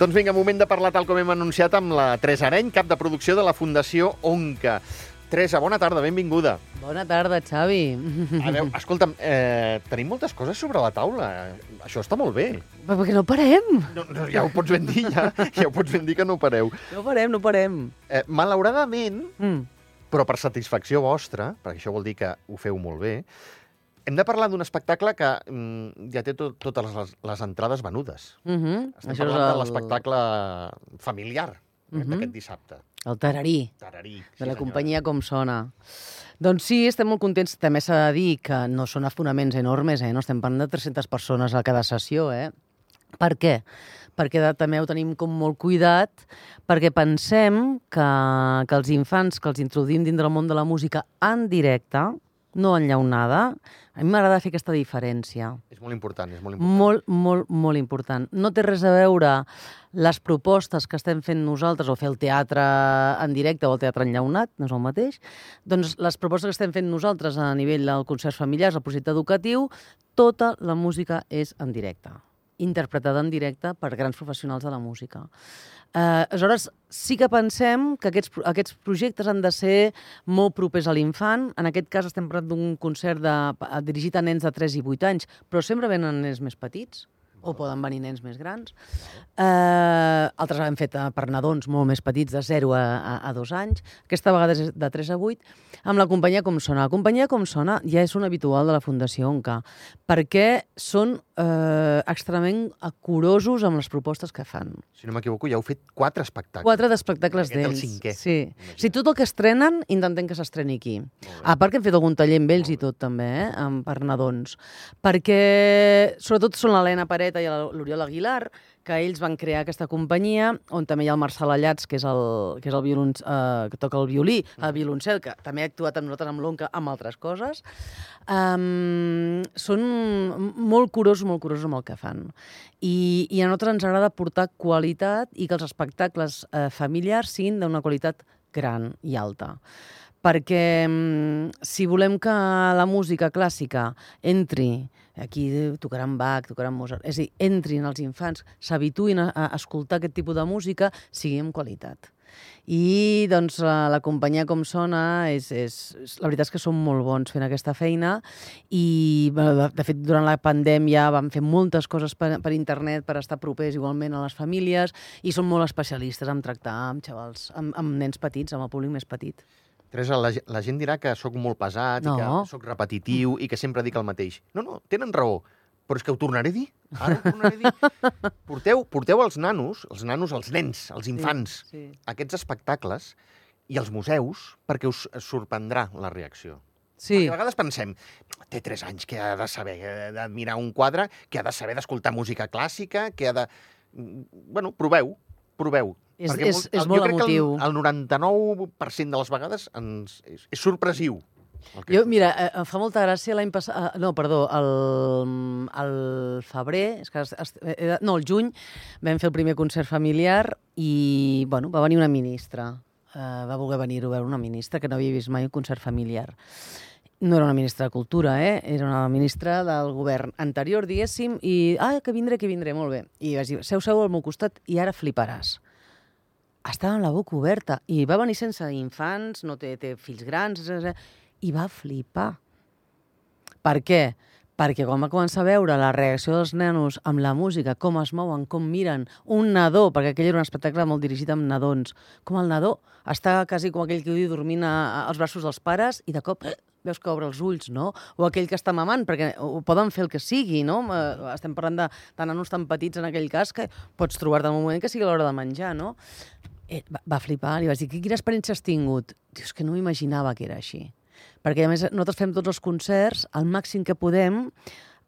Doncs vinga, moment de parlar tal com hem anunciat amb la Teresa Areny, cap de producció de la Fundació Onca. Teresa, bona tarda, benvinguda. Bona tarda, Xavi. A veure, escolta'm, eh, tenim moltes coses sobre la taula. Això està molt bé. Però perquè no parem. No, no, ja ho pots ben dir, ja. Ja ho pots ben dir que no pareu. No parem, no parem. Eh, malauradament, Mm. però per satisfacció vostra, perquè això vol dir que ho feu molt bé, hem de parlar d'un espectacle que mm, ja té tot, totes les, les entrades venudes. Uh -huh. Estem Això parlant de l'espectacle familiar uh Mhm. d'aquest dissabte. El tararí, Tararí. sí, de la senyora. companyia Com Sona. Doncs sí, estem molt contents. També s'ha de dir que no són afonaments enormes, eh? No estem parlant de 300 persones a cada sessió, eh? Per què? Perquè de, també ho tenim com molt cuidat, perquè pensem que, que els infants que els introduïm dintre el món de la música en directe, no enllaunada, a mi m'agrada fer aquesta diferència. És molt important, és molt important. Molt, molt, molt important. No té res a veure les propostes que estem fent nosaltres, o fer el teatre en directe o el teatre enllaunat, no és el mateix, doncs les propostes que estem fent nosaltres a nivell del concerts familiars, el projecte educatiu, tota la música és en directe interpretada en directe per grans professionals de la música. Eh, aleshores, sí que pensem que aquests, aquests projectes han de ser molt propers a l'infant. En aquest cas estem parlant d'un concert de, dirigit a nens de 3 i 8 anys, però sempre venen nens més petits o poden venir nens més grans. Eh, altres han fet per nadons molt més petits, de 0 a, a, a 2 anys. Aquesta vegada és de 3 a 8, amb la companyia Com Sona. La companyia Com Sona ja és un habitual de la Fundació Onca, perquè són eh, extremadament curosos amb les propostes que fan. Si no m'equivoco, ja heu fet quatre espectacles. Quatre d'espectacles Aquest el d'ells. cinquè, Sí. O sigui, tot el que estrenen, intentem que s'estreni aquí. A part que hem fet algun taller amb ells i tot, també, eh? amb, per nadons. Perquè, sobretot, són l'Helena Pareta i l'Oriol Aguilar, que ells van crear aquesta companyia, on també hi ha el Marcel Allats, que és el, que és el violon, eh, que toca el violí, el violoncel, que també ha actuat amb nosaltres amb l'Onca, amb altres coses. Um, són molt curosos, molt curosos amb el que fan. I, I a nosaltres ens agrada portar qualitat i que els espectacles eh, familiars siguin d'una qualitat gran i alta perquè mm, si volem que la música clàssica entri, aquí tocaran Bach, tocaran Mozart, és a dir, entrin els infants, s'habituïn a, a escoltar aquest tipus de música, sigui amb qualitat. I doncs la, la companyia com sona, és, és, és, la veritat és que són molt bons fent aquesta feina i de, de fet durant la pandèmia vam fer moltes coses per, per internet per estar propers igualment a les famílies i són molt especialistes en tractar amb xavals, amb, amb nens petits, amb el públic més petit. Teresa, la, la gent dirà que sóc molt pesat No. i que sóc repetitiu i que sempre dic el mateix. No, no, tenen raó, però és que ho tornaré a dir. Ara ho tornaré a dir. Porteu, porteu els nanos, els nanos, els nens, els infants, Sí. a aquests espectacles i als museus perquè us sorprendrà la reacció. Sí, Perquè a vegades pensem, té 3 anys, que ha de saber eh, de mirar un quadre, que ha de saber d'escoltar música clàssica, que ha de... Mm, Bueno, proveu, proveu. És- Perquè és- molt- és jo molt crec que emotiu. El, el 99% de les vegades ens, és, és sorpresiu. que Jo, mira, eh, em fa molta gràcia l'any passat... eh, No, perdó, el, el febrer, és que es, es, eh, no, el juny, vam fer el primer concert familiar i, bueno, va venir una ministra. Eh, va voler venir a veure una ministra que no havia vist mai un concert familiar. No era una ministra de Cultura, eh? Era una ministra del govern anterior, diguéssim, i... Ah, que vindré, que vindré, molt bé. I vaig dir, seu, seu al meu costat i ara fliparàs estava amb la boca oberta i va venir sense infants, no té, té fills grans, i va flipar. Per què? Perquè quan va començar a veure la reacció dels nenos amb la música, com es mouen, com miren, un nadó, perquè aquell era un espectacle molt dirigit amb nadons, com el nadó està quasi com aquell que diu dormint als braços dels pares i de cop eh, veus que obre els ulls, no? O aquell que està mamant, perquè ho poden fer el que sigui, no? Eh, Estem parlant de, de nanos tan petits en aquell cas que pots trobar-te en un moment que sigui l'hora de menjar, no? Eh, va, va flipar, li vaig dir, quina experiència has tingut? Dius que no m'imaginava que era així. Perquè, a més, nosaltres fem tots els concerts al màxim que podem,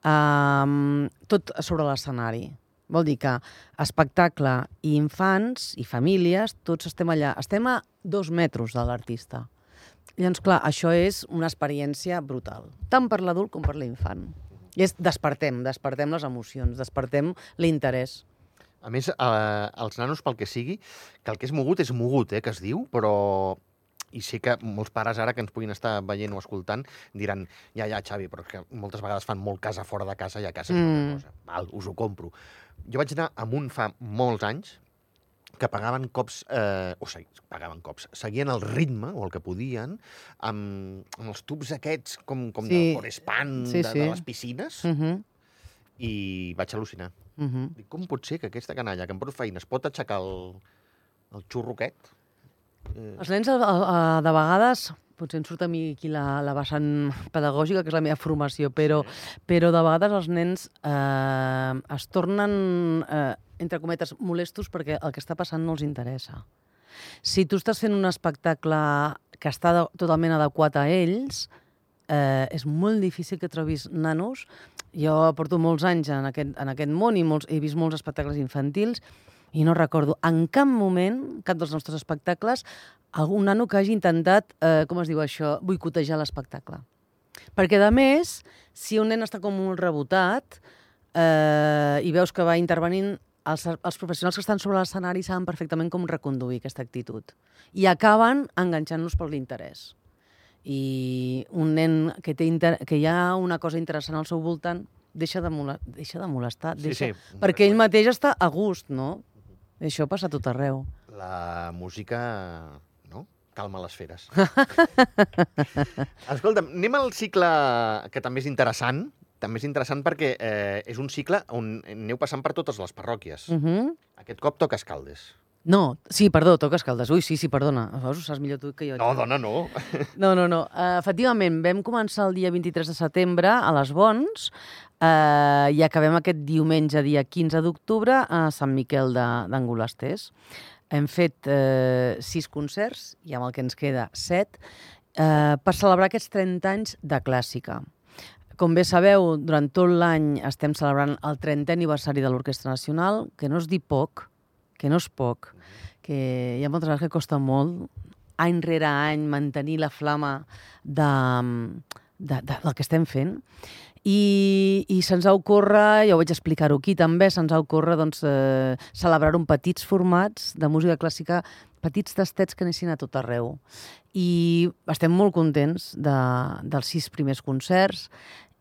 um, tot sobre l'escenari. Vol dir que espectacle i infants i famílies, tots estem allà. Estem a dos metres de l'artista. Llavors, clar, això és una experiència brutal, tant per l'adult com per l'infant. I és despertem, despertem les emocions, despertem l'interès. A més, eh, els nanos, pel que sigui, que el que és mogut és mogut, eh, que es diu, però i sé que molts pares ara que ens puguin estar veient o escoltant diran, ja, ja, Xavi, però és que moltes vegades fan molt casa fora de casa i a casa és una Mm. cosa. Val, us ho compro. Jo vaig anar amb un fa molts anys que pagaven cops, eh, o sigui, pagaven cops, seguien el ritme, o el que podien, amb, amb els tubs aquests, com, com Sí. de Forespan, Sí, de, sí. de les piscines, Uh -huh. i vaig al·lucinar. Uh -huh. Dic, com pot ser que aquesta canalla que em porta feina es pot aixecar el, el xurro aquest? Eh, Els nens, a, a, a, de vegades, potser em surt a mi aquí la, la vessant pedagògica, que és la meva formació, però, sí. però de vegades els nens eh, es tornen, eh, entre cometes, molestos perquè el que està passant no els interessa. Si tu estàs fent un espectacle que està de, totalment adequat a ells, eh, és molt difícil que trobis nanos. Jo porto molts anys en aquest, en aquest món i molts, he vist molts espectacles infantils i no recordo en cap moment, cap dels nostres espectacles, algun nano que hagi intentat, eh, com es diu això, boicotejar l'espectacle. Perquè, a més, si un nen està com molt rebotat eh, i veus que va intervenint, els, els professionals que estan sobre l'escenari saben perfectament com reconduir aquesta actitud. I acaben enganxant-nos per l'interès. I un nen que, té inter... que hi ha una cosa interessant al seu voltant deixa de, mola... deixa de molestar. Sí, Deixa... sí. Perquè ell mateix està a gust, no? Això passa a tot arreu. La música, no? Calma les feres. Escolta'm, anem al cicle que també és interessant, també és interessant perquè eh, és un cicle on aneu passant per totes les parròquies. Uh -huh. Aquest cop toca Escaldes. No, sí, perdó, toca Escaldes. Ui, sí, sí, perdona. Veus, ho saps millor tu que jo. No, dona, no. No, no, no. Uh, efectivament, vam començar el dia 23 de setembre a les Bons uh, i acabem aquest diumenge, dia 15 d'octubre, a Sant Miquel d'Angolasters. Hem fet uh, sis concerts, i amb el que ens queda set, uh, per celebrar aquests 30 anys de clàssica. Com bé sabeu, durant tot l'any estem celebrant el 30è aniversari de l'Orquestra Nacional, que no és dir poc, que no és poc, que hi ha moltes vegades que costa molt, any rere any, mantenir la flama de, de, de, del que estem fent. I, i se'ns ha ocórrer, ja ho vaig explicar-ho aquí també, se'ns ha ocórrer doncs, eh, celebrar un petits formats de música clàssica, petits tastets que anessin a tot arreu. I estem molt contents de, dels sis primers concerts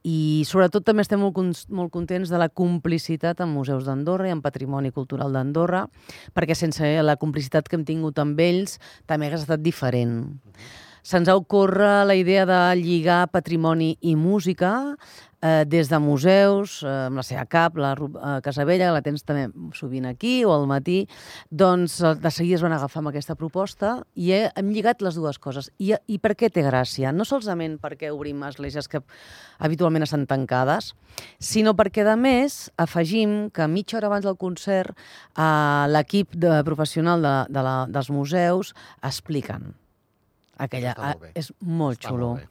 i sobretot també estem molt, molt contents de la complicitat amb museus d'Andorra i amb patrimoni cultural d'Andorra, perquè sense la complicitat que hem tingut amb ells també hagués estat diferent. Se'ns ha ocórrer la idea de lligar patrimoni i música eh, des de museus, eh, amb la seva cap, la eh, Casa Vella, que la tens també sovint aquí o al matí, doncs eh, de seguida es van agafar amb aquesta proposta i he, hem lligat les dues coses. I, I per què té gràcia? No solament perquè obrim esglésies que habitualment estan tancades, sinó perquè, a més, afegim que mitja hora abans del concert eh, l'equip de professional de, de la, dels museus expliquen. Aquella, Està molt bé. eh, és molt Està xulo. molt bé.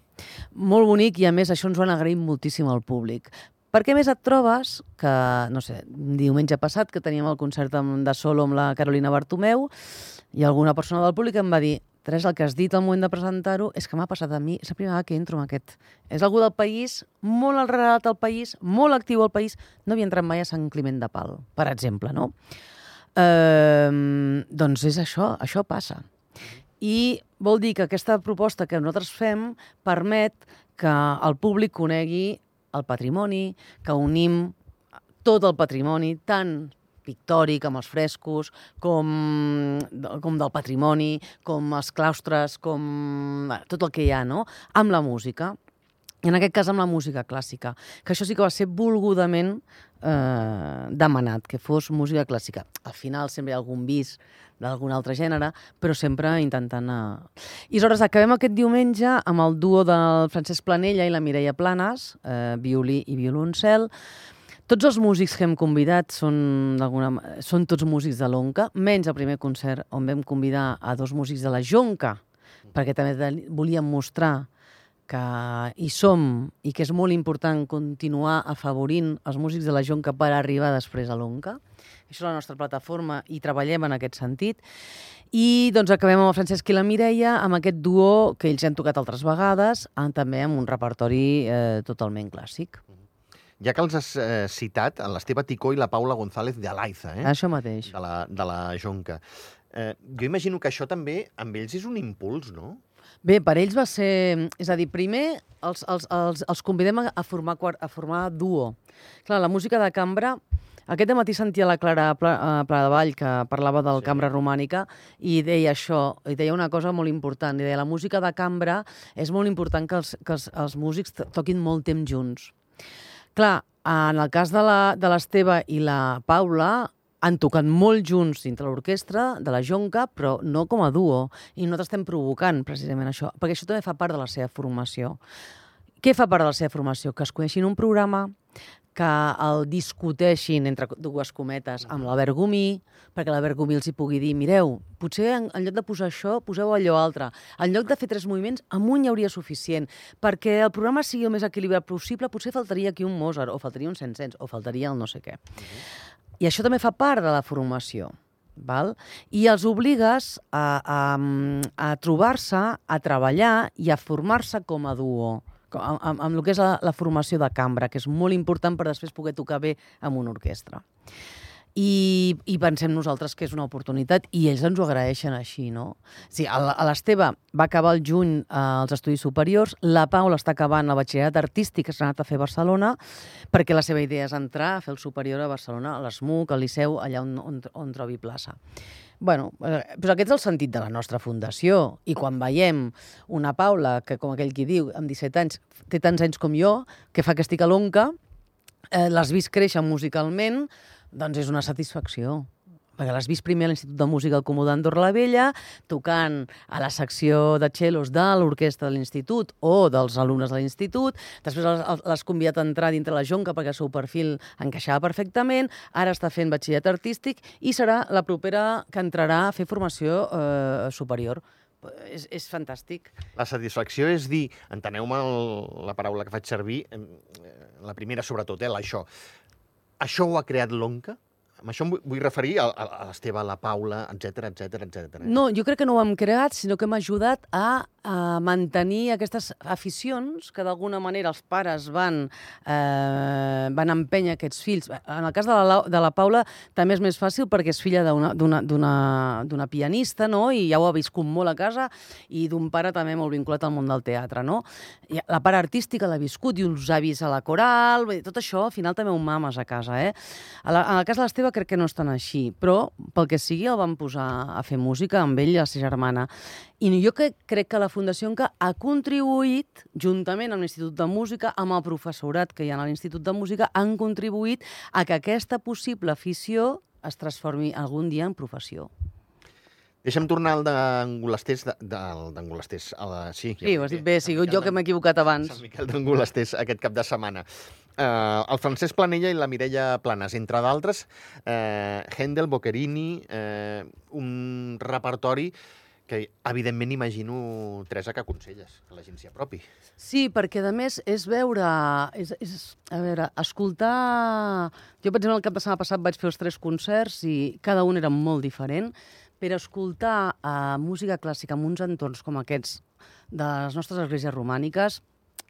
Molt bonic i, a més, això ens ho han agraït moltíssim al públic. Perquè a més et trobes que, no sé, diumenge passat que teníem el concert de solo amb la Carolina Bartomeu i alguna persona del públic em va dir Teresa, el que has dit al moment de presentar-ho és que m'ha passat a mi, és la primera vegada que entro en aquest. És algú del país, molt arrelat al país, molt actiu al país, no havia entrat mai a Sant Climent de Pal, per exemple, no? Eh, doncs és això, això passa. I vol dir que aquesta proposta que nosaltres fem permet que el públic conegui el patrimoni, que unim tot el patrimoni, tant pictòric, amb els frescos, com, com del patrimoni, com els claustres, com tot el que hi ha, no?, amb la música. En aquest cas amb la música clàssica, que això sí que va ser volgudament eh, demanat, que fos música clàssica. Al final sempre hi ha algun vis d'algun altre gènere, però sempre intentant... Eh... I aleshores acabem aquest diumenge amb el duo del Francesc Planella i la Mireia Planes, eh, violí i violoncel. Tots els músics que hem convidat són, són tots músics de l'Onca, menys el primer concert on vam convidar a dos músics de la Jonca, perquè també volíem mostrar que hi som i que és molt important continuar afavorint els músics de la Jonca per arribar després a l'Onca. Això és la nostra plataforma i treballem en aquest sentit. I doncs acabem amb el Francesc i la Mireia, amb aquest duo que ells han tocat altres vegades, amb, també amb un repertori eh, totalment clàssic. Ja que els has eh, citat, l'Esteve Ticó i la Paula González de Alaiza, eh? Això mateix. de la, de la Jonca. Eh, jo imagino que això també amb ells és un impuls, no? Bé, per ells va ser... És a dir, primer els, els, els, els convidem a, formar, a formar duo. Clar, la música de cambra... Aquest matí sentia la Clara Pla, eh, Pladevall, que parlava del Sí. cambra romànica, i deia això, i deia una cosa molt important, i deia la música de cambra és molt important que els, que els, els músics to- toquin molt temps junts. Clar, en el cas de la- de l'Esteve i la Paula, han tocat molt junts dintre l'orquestra de la Jonca, però no com a duo. I nosaltres estem provocant precisament això, perquè això també fa part de la seva formació. Què fa part de la seva formació? Que es coneixin un programa, que el discuteixin, entre dues cometes, amb l'Albert Gomí, perquè l'Albert Gomí els hi pugui dir, mireu, potser en, en lloc de posar això, poseu allò altre. En lloc de fer tres moviments, amb un hi hauria suficient. Perquè el programa sigui el més equilibrat possible, potser faltaria aquí un Mozart, o faltaria un Saint-Saëns, o faltaria el no sé què. I això també fa part de la formació. Val? I els obligues a, a, a trobar-se, a treballar i a formar-se com a duo, amb, amb, amb el que és la, la formació de cambra, que és molt important per després poder tocar bé amb una orquestra. I, i pensem nosaltres que és una oportunitat i ells ens ho agraeixen així, no? Sí, a l'Esteve va acabar el juny eh, els estudis superiors, la Paula està acabant el batxillerat artístic que s'ha anat a fer a Barcelona, perquè la seva idea és entrar a fer el superior a Barcelona, a l'ESMUC, al Liceu, allà on, on, on trobi plaça. bueno, eh, doncs aquest és el sentit de la nostra fundació. I quan veiem una Paula, que com aquell qui diu, amb 17 anys, té tants anys com jo, que fa que estic a l'onca, eh, l'has vist créixer musicalment, doncs és una satisfacció perquè l'has vist primer a l'Institut de Música al Comú d'Andorra la Vella, tocant a la secció de cellos de l'orquestra de l'Institut o dels alumnes de l'Institut, després l'has- convidat a entrar dintre la jonca perquè el seu perfil encaixava perfectament, ara està fent batxillerat artístic i serà la propera que entrarà a fer formació eh, superior. És, és fantàstic. La satisfacció és dir, enteneu-me la paraula que faig servir, eh, la primera sobretot, eh, l'això. Això ho ha creat l'ONCA? Amb això em vull, referir a, a, l'Esteve, a la Paula, etc etc etc. No, jo crec que no ho hem creat, sinó que hem ajudat a, a mantenir aquestes aficions que d'alguna manera els pares van, eh, van empènyer aquests fills. En el cas de la, de la Paula també és més fàcil perquè és filla d'una- pianista, no?, i ja ho ha viscut molt a casa, i d'un pare també molt vinculat al món del teatre, no? I la part artística l'ha viscut, i els avis a la coral, tot això al final també ho mames a casa, eh? En el cas de l'Esteve crec que no és tan així, però pel que sigui el van posar a fer música amb ell i la seva germana. I jo que, crec que la Fundació Enca ha contribuït, juntament amb l'Institut de Música, amb el professorat que hi ha a l'Institut de Música, han contribuït a que aquesta possible afició es transformi algun dia en professió. Deixa'm tornar al a la- Sí, Sí, ho has dit bé, he sigut jo que m'he equivocat Sant abans. Miquel d'Angolasters aquest cap de setmana. Uh, el Francesc Planella i la Mireia Planes, entre d'altres, uh, Händel, Boccherini, uh, un repertori que, evidentment, imagino, Teresa, que aconselles, que la gent s'hi apropi. Sí, perquè a més és veure, és, és, a veure, escoltar... Jo, per exemple, el cap de setmana passat vaig fer els tres concerts i cada un era molt diferent, però escoltar uh, música clàssica en uns entorns com aquests de les nostres esglésies romàniques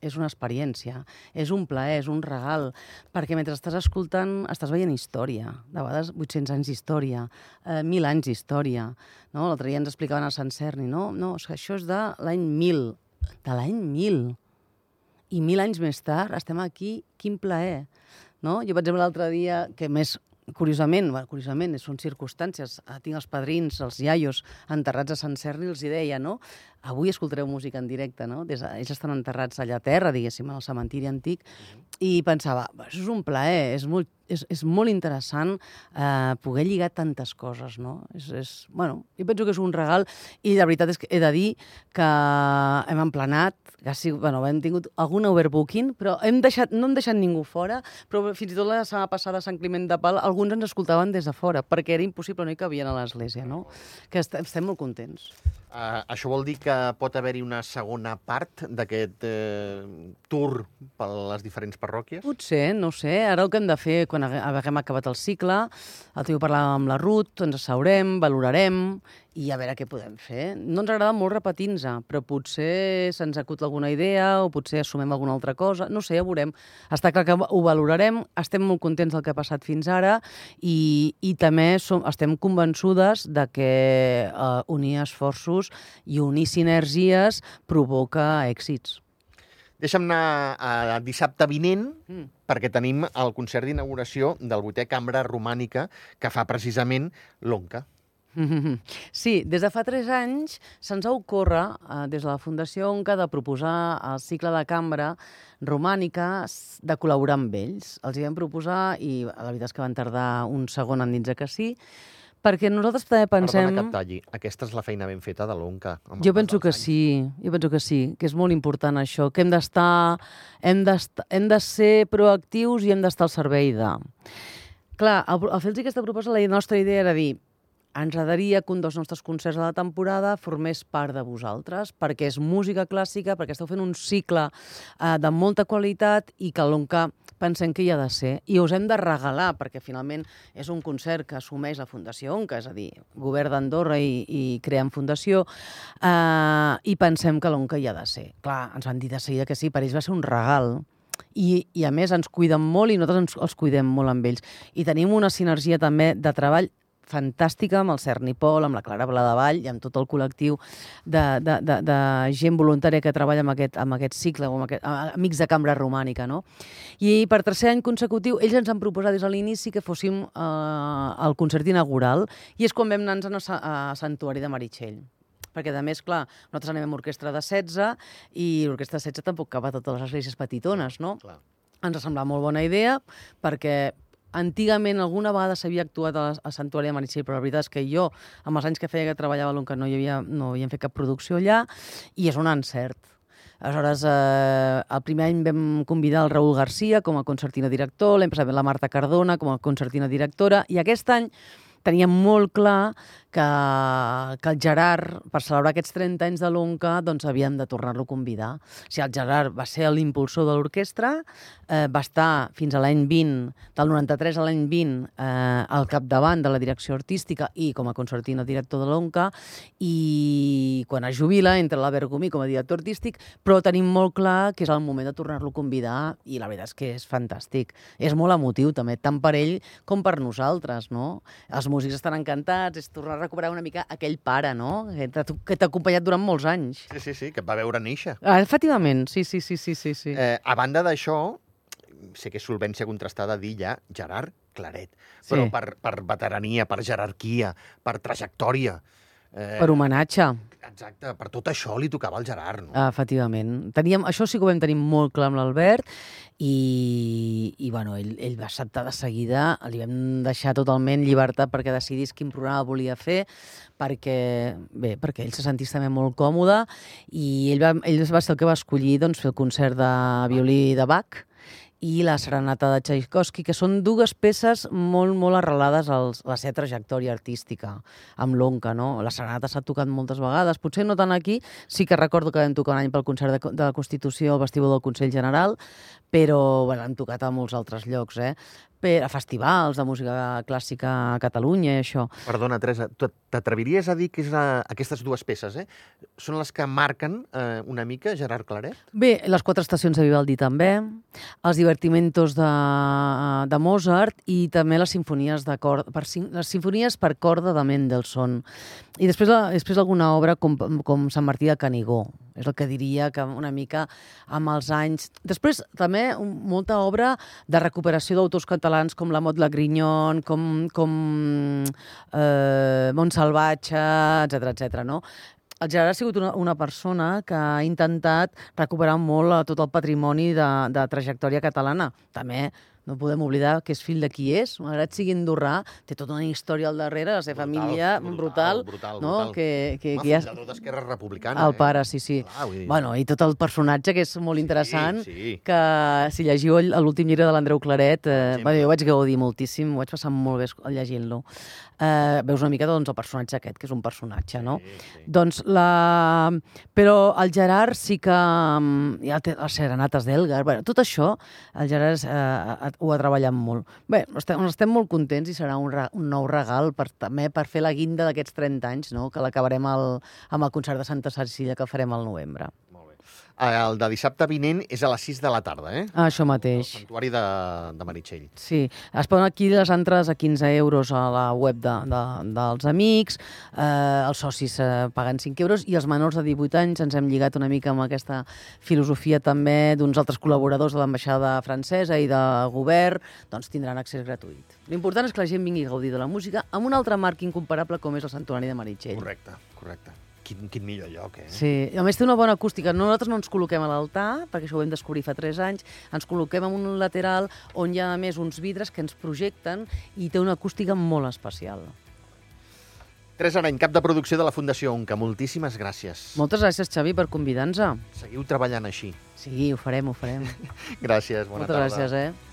és una experiència, és un plaer, és un regal, perquè mentre estàs escoltant estàs veient història, de vegades 800 anys d'història, eh, 1.000 anys d'història. No? L'altre dia ens explicaven a Sant Cerni, no? No, és que això és de l'any 1000, de l'any 1000. I mil anys més tard estem aquí, quin plaer. No? Jo, per exemple, l'altre dia, que més curiosament, bueno, curiosament, són circumstàncies, tinc els padrins, els iaios, enterrats a Sant Cerni, els hi deia, no? Avui escoltareu música en directe, no? Des de, ells estan enterrats allà a terra, diguéssim, al cementiri antic, i pensava, "Va, això és un plaer, és molt, és, és molt interessant eh, poder lligar tantes coses, no? És, és, bueno, jo penso que és un regal i la veritat és que he de dir que hem emplenat, que sigut, bueno, hem tingut algun overbooking, però hem deixat, no hem deixat ningú fora, però fins i tot la setmana passada a Sant Climent de Pal alguns ens escoltaven des de fora, perquè era impossible, no hi cabien a l'església, no? Que est estem molt contents. Uh, això vol dir que pot haver-hi una segona part d'aquest uh, tour per les diferents parròquies? Potser, no sé. Ara el que hem de fer, quan hague- haguem acabat el cicle, el tio parlar amb la Ruth, ens asseurem, valorarem i a veure què podem fer. No ens agrada molt repetir-nos, però potser se'ns acut alguna idea o potser assumem alguna altra cosa. No sé, ja veurem. Està clar que ho valorarem, estem molt contents del que ha passat fins ara i, i també som, estem convençudes de que eh, unir esforços i unir sinergies provoca èxits. Deixa'm anar a dissabte vinent, Mm. perquè tenim el concert d'inauguració del vuitè Cambra Romànica que fa precisament l'ONCA. Sí, des de fa tres anys se'ns ha ocórrer, eh, des de la Fundació ONCA, de proposar el cicle de cambra romànica de col·laborar amb ells. Els hi vam proposar i la veritat és que van tardar un segon en dir que sí, perquè nosaltres també pensem... Perdona que et talli. Aquesta és la feina ben feta de l'ONCA. Jo penso que anys. sí, jo penso que sí, que és molt important això, que hem d'estar, hem, hem de ser proactius i hem d'estar al servei de... Clar, al, al fer-los aquesta proposta, la nostra idea era dir ens agradaria que un dels nostres concerts a la temporada formés part de vosaltres, perquè és música clàssica, perquè esteu fent un cicle eh, de molta qualitat i que l'ONCA pensem que hi ha de ser. I us hem de regalar, perquè finalment és un concert que assumeix la Fundació ONCA, és a dir, govern d'Andorra i, i creem fundació, eh, i pensem que l'ONCA hi ha de ser. Clar, ens van dir de seguida que sí, per ells va ser un regal, i, i a més ens cuiden molt i nosaltres ens, els cuidem molt amb ells. I tenim una sinergia també de treball fantàstica amb el Cerny Pol, amb la Clara Bladavall i amb tot el col·lectiu de, de, de, de gent voluntària que treballa amb aquest, amb aquest cicle, amb aquest, a- Amics de Cambra Romànica, no? I per tercer any consecutiu, ells ens han proposat des de l'inici que fóssim eh, el concert inaugural i és quan vam anar a, a Santuari de Meritxell perquè, a més, clar, nosaltres anem amb orquestra de 16 i l'orquestra de 16 tampoc cap a totes les esglésies petitones, no? Clar. Ens ha semblat molt bona idea perquè antigament alguna vegada s'havia actuat a, a Santuari de Meritxell, però la veritat és que jo, amb els anys que feia que treballava a l'ONCA, no, hi havia, no havíem fet cap producció allà, i és un encert. Aleshores, eh, el primer any vam convidar el Raül Garcia com a concertina director, l'any passat la Marta Cardona com a concertina directora, i aquest any teníem molt clar que, que el Gerard, per celebrar aquests 30 anys de l'ONCA, doncs havíem de tornar-lo a convidar. O sigui, el Gerard va ser l'impulsor de l'orquestra, eh, va estar fins a l'any 20, del 93 a l'any 20, eh, al capdavant de la direcció artística i com a concertina director de l'ONCA, i quan es jubila entra a la Bergomí com a director artístic, però tenim molt clar que és el moment de tornar-lo a convidar i la veritat és que és fantàstic. És molt emotiu també, tant per ell com per nosaltres, no? Els músics estan encantats, és tornar recuperar una mica aquell pare, no? Que t'ha acompanyat durant molts anys. Sí, sí, sí, que et va veure néixer. Ah, efectivament, sí, sí, sí, sí, sí. sí. Eh, a banda d'això, sé que és solvència contrastada dir ja Gerard Claret, però Sí. per, per veterania, per jerarquia, per trajectòria... Eh, Per homenatge, Exacte, per tot això li tocava al Gerard, no? ah, efectivament. Teníem, això sí que ho vam tenir molt clar amb l'Albert i, i bueno, ell, ell va acceptar de seguida, li vam deixar totalment llibertat perquè decidís quin programa volia fer, perquè, bé, perquè ell se sentís també molt còmode i ell va, ell va ser el que va escollir doncs, fer el concert de violí de Bach i la Serenata de Tchaikovsky, que són dues peces molt, molt arrelades a la seva trajectòria artística, amb l'Onca, no? La Serenata s'ha tocat moltes vegades, potser no tant aquí, sí que recordo que vam tocar un any pel concert de, de la Constitució al vestíbul del Consell General, però bueno, hem tocat a molts altres llocs, eh? Per, a festivals de música clàssica a Catalunya i això. Perdona, Teresa, t'atreviries a dir que és la, aquestes dues peces, eh? Són les que marquen eh, una mica Gerard Claret? Bé, les quatre estacions de Vivaldi també, els divertimentos de, de Mozart i també les sinfonies de cor, per, les sinfonies per corda de Mendelssohn. I després, la, després alguna obra com, com Sant Martí de Canigó. És el que diria que una mica amb els anys... Després també molta obra de recuperació d'autors catalans com la Mot la Grignon, com, com eh, Montsalvatge, etc etc. no? El Gerard ha sigut una, una persona que ha intentat recuperar molt eh, tot el patrimoni de, de trajectòria catalana. També no podem oblidar que és fill de qui és, malgrat sigui andorrà, té tota una història al darrere, la seva família brutal, brutal, no? brutal. que, que, Home, que ja... fundador d'Esquerra Republicana. El eh? pare, sí, sí. Clar, vull dir- Bueno, i tot el personatge, que és molt interessant, Sí, sí. que si llegiu l'últim llibre de l'Andreu Claret, eh, exemple. bueno, jo vaig gaudir moltíssim, ho vaig passar molt bé llegint-lo. Eh, veus una mica doncs, el personatge aquest, que és un personatge, no? Sí, sí. Doncs la... Però el Gerard sí que... mm, Ja té les serenates d'Elgar, bueno, tot això, el Gerard eh, ho ha treballat molt. Bé, estem, estem molt contents i serà un, un nou regal per, també per fer la guinda d'aquests 30 anys, no? que l'acabarem amb el concert de Santa Cecília que farem al novembre. El de dissabte vinent és a les 6 de la tarda, eh? Ah, Això El mateix. santuari de, de Meritxell. Sí, es poden adquirir les entrades a 15 euros a la web de, de, dels amics, eh, els socis eh, paguen 5 euros i els menors de 18 anys ens hem lligat una mica amb aquesta filosofia també d'uns altres col·laboradors de l'ambaixada francesa i de govern, doncs tindran accés gratuït. L'important és que la gent vingui a gaudir de la música amb un altre marc incomparable com és el Santuari de Meritxell. Correcte, correcte. Quin, quin millor lloc, eh? Sí, a més té una bona acústica. Nosaltres no ens col·loquem a l'altar, perquè això ho vam descobrir fa 3 anys, ens col·loquem en un lateral on hi ha a més uns vidres que ens projecten i té una acústica molt especial. Teresa Arany, cap de producció de la Fundació Onca, moltíssimes gràcies. Moltes gràcies, Xavi, per convidar-nos. Seguiu treballant així. Sí, ho farem, ho farem. Gràcies, bona Moltes tarda. gràcies, eh?